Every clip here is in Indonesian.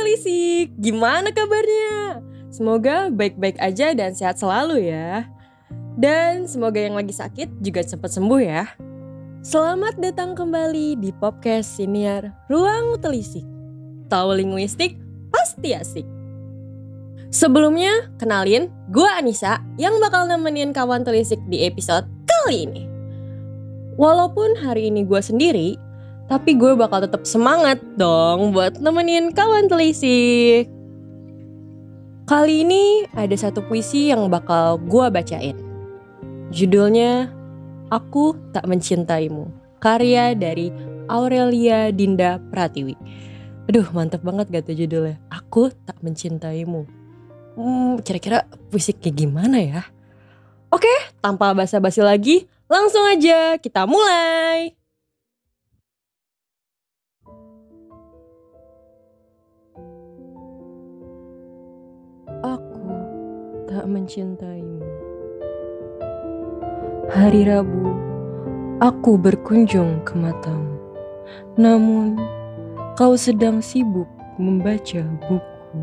Telisik, gimana kabarnya? Semoga baik-baik aja dan sehat selalu ya. Dan semoga yang lagi sakit juga cepat sembuh ya. Selamat datang kembali di podcast siniar Ruang Telisik. Tahu linguistik pasti asik. Sebelumnya, kenalin, gue Anissa yang bakal nemenin kawan telisik di episode kali ini. Walaupun hari ini gue sendiri, tapi gue bakal tetap semangat dong buat nemenin kawan telisik. Kali ini ada satu puisi yang bakal gue bacain. Judulnya Aku Tak Mencintaimu. Karya dari Aurelia Dinda Pratiwi. Aduh mantep banget gak tuh judulnya. Aku Tak Mencintaimu. Hmm, kira-kira puisi kayak gimana ya? Oke, tanpa basa-basi lagi, langsung aja kita mulai. Tak mencintaimu. Hari Rabu, aku berkunjung ke matamu. Namun, kau sedang sibuk membaca buku.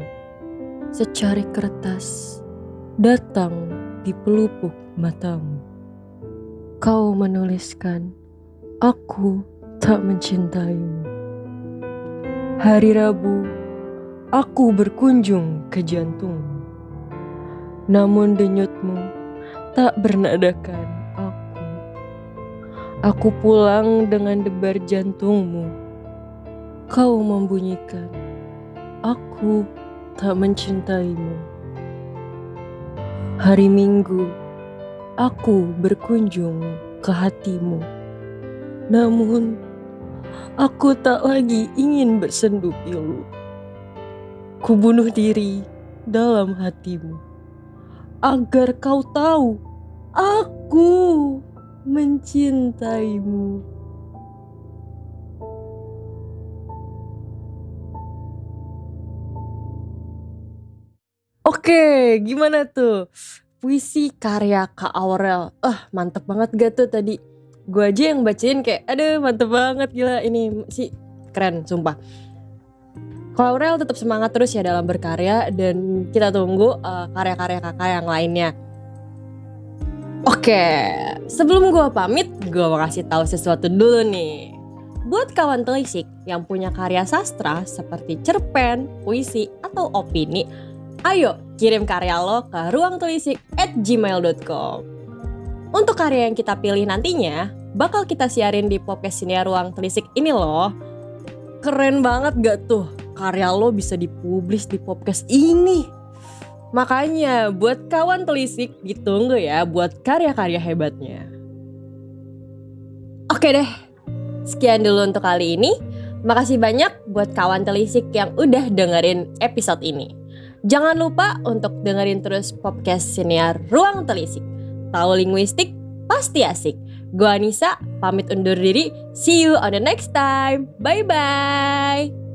Secari kertas datang di pelupuk matamu. Kau menuliskan, "Aku tak mencintaimu." Hari Rabu, Aku berkunjung ke jantungmu, namun denyutmu tak bernadakan aku. Aku pulang dengan debar jantungmu. Kau membunyikan, aku tak mencintaimu. Hari Minggu, aku berkunjung ke hatimu. Namun, aku tak lagi ingin bersendu pilu. Ku bunuh diri dalam hatimu agar kau tahu aku mencintaimu. Oke, gimana tuh? Puisi karya Kak Aurel. Ah, mantep banget gak tuh tadi? Gue aja yang bacain kayak, aduh mantep banget gila. Ini sih keren, sumpah. Kalau Aurel tetap semangat terus ya dalam berkarya dan kita tunggu uh, karya-karya kakak yang lainnya. Oke, sebelum gue pamit, gue mau kasih tahu sesuatu dulu nih. Buat kawan telisik yang punya karya sastra seperti cerpen, puisi, atau opini, ayo kirim karya lo ke ruangtelisik at gmail.com. Untuk karya yang kita pilih nantinya, bakal kita siarin di podcast Sinia Ruang Telisik ini loh. Keren banget gak tuh? Karya lo bisa dipublis di podcast ini. Makanya buat kawan telisik ditunggu ya buat karya-karya hebatnya. Oke deh, sekian dulu untuk kali ini. Makasih banyak buat kawan telisik yang udah dengerin episode ini. Jangan lupa untuk dengerin terus podcast senior Ruang Telisik. Tahu linguistik pasti asik. Gua Anissa, pamit undur diri. See you on the next time. Bye-bye.